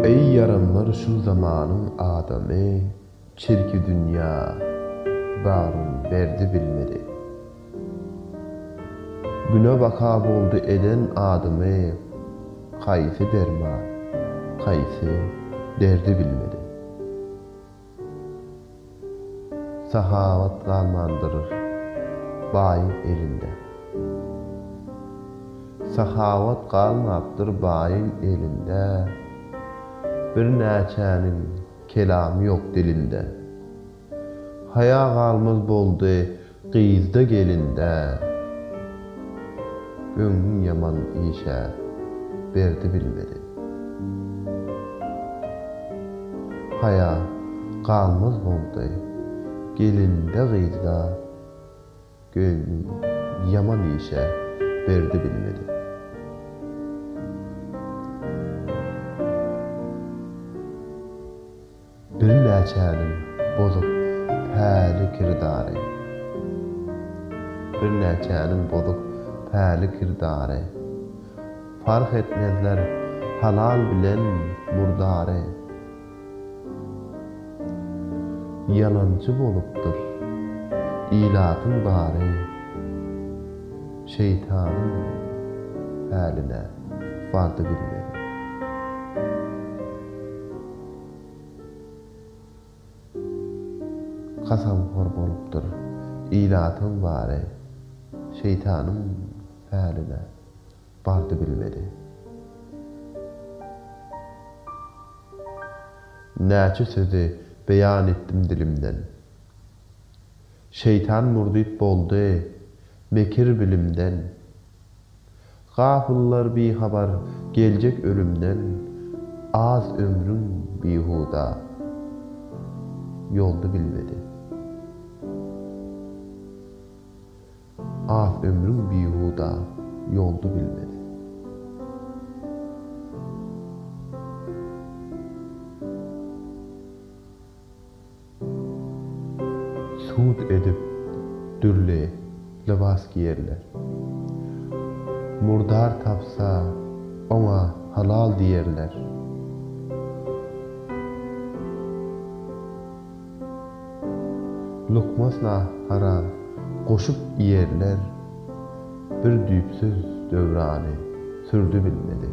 Eý ýaranlar şu zamanyň adamy çirki dünýä bagryn berdi bilmedi Güne waka boldy eden adymy haýsy derman haýsy derdi bilmedi. Sahawat galman durur baýyň elinde. Sahawat galmap dur baýyň elinde. Birnäçäniň kelamy ýok dilinde. Haýa galmaz boldy Gyzda gelinde göwnüm ýaman işe berdi bilmedi. Haýa galmaz boldy gelinde gyzda göwnüm ýaman işe berdi bilmedi. Birnäçäniň bozuk päli-kirdary. Birnäçäniň bozuk päli-kirdary. Parh etmezler halal bilen murdary. Ýalançy bolupdyr ilatyň bary. Şeýtanyň päline bardy bilmez. Kasamhor bolupdyr ilatyň bary, Şeýtanyň päline bardy bilmedi. Näçe sözi beýan etdim dilimden, Şeýtan mürdiýt boldy mekir bilimden. Gafyllar bihabar geljek ölümden, Az ömrüň bihuda ýoldy bilmedi. Az ömrüň bihuda ýoldy bilmedi. Sud edip dürli lybas giýerler. Murdar tapsa, oňa halal diýerler. Lukmaz nahara goşup iýerler. Bir düýpsüz döwrany sürdi bilmedi.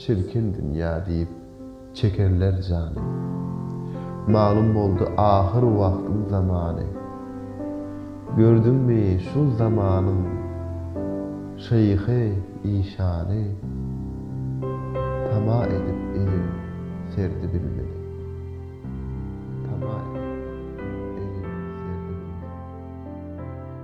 Çirkin dünýä diýip çekerler jany. Maglum boldy ahyr wagtyň zamany. Gördüňmi şu zamanyň şeýhi işany. Tama edip elin serdi bilmeli. Tama edip elin serdi bilmeli.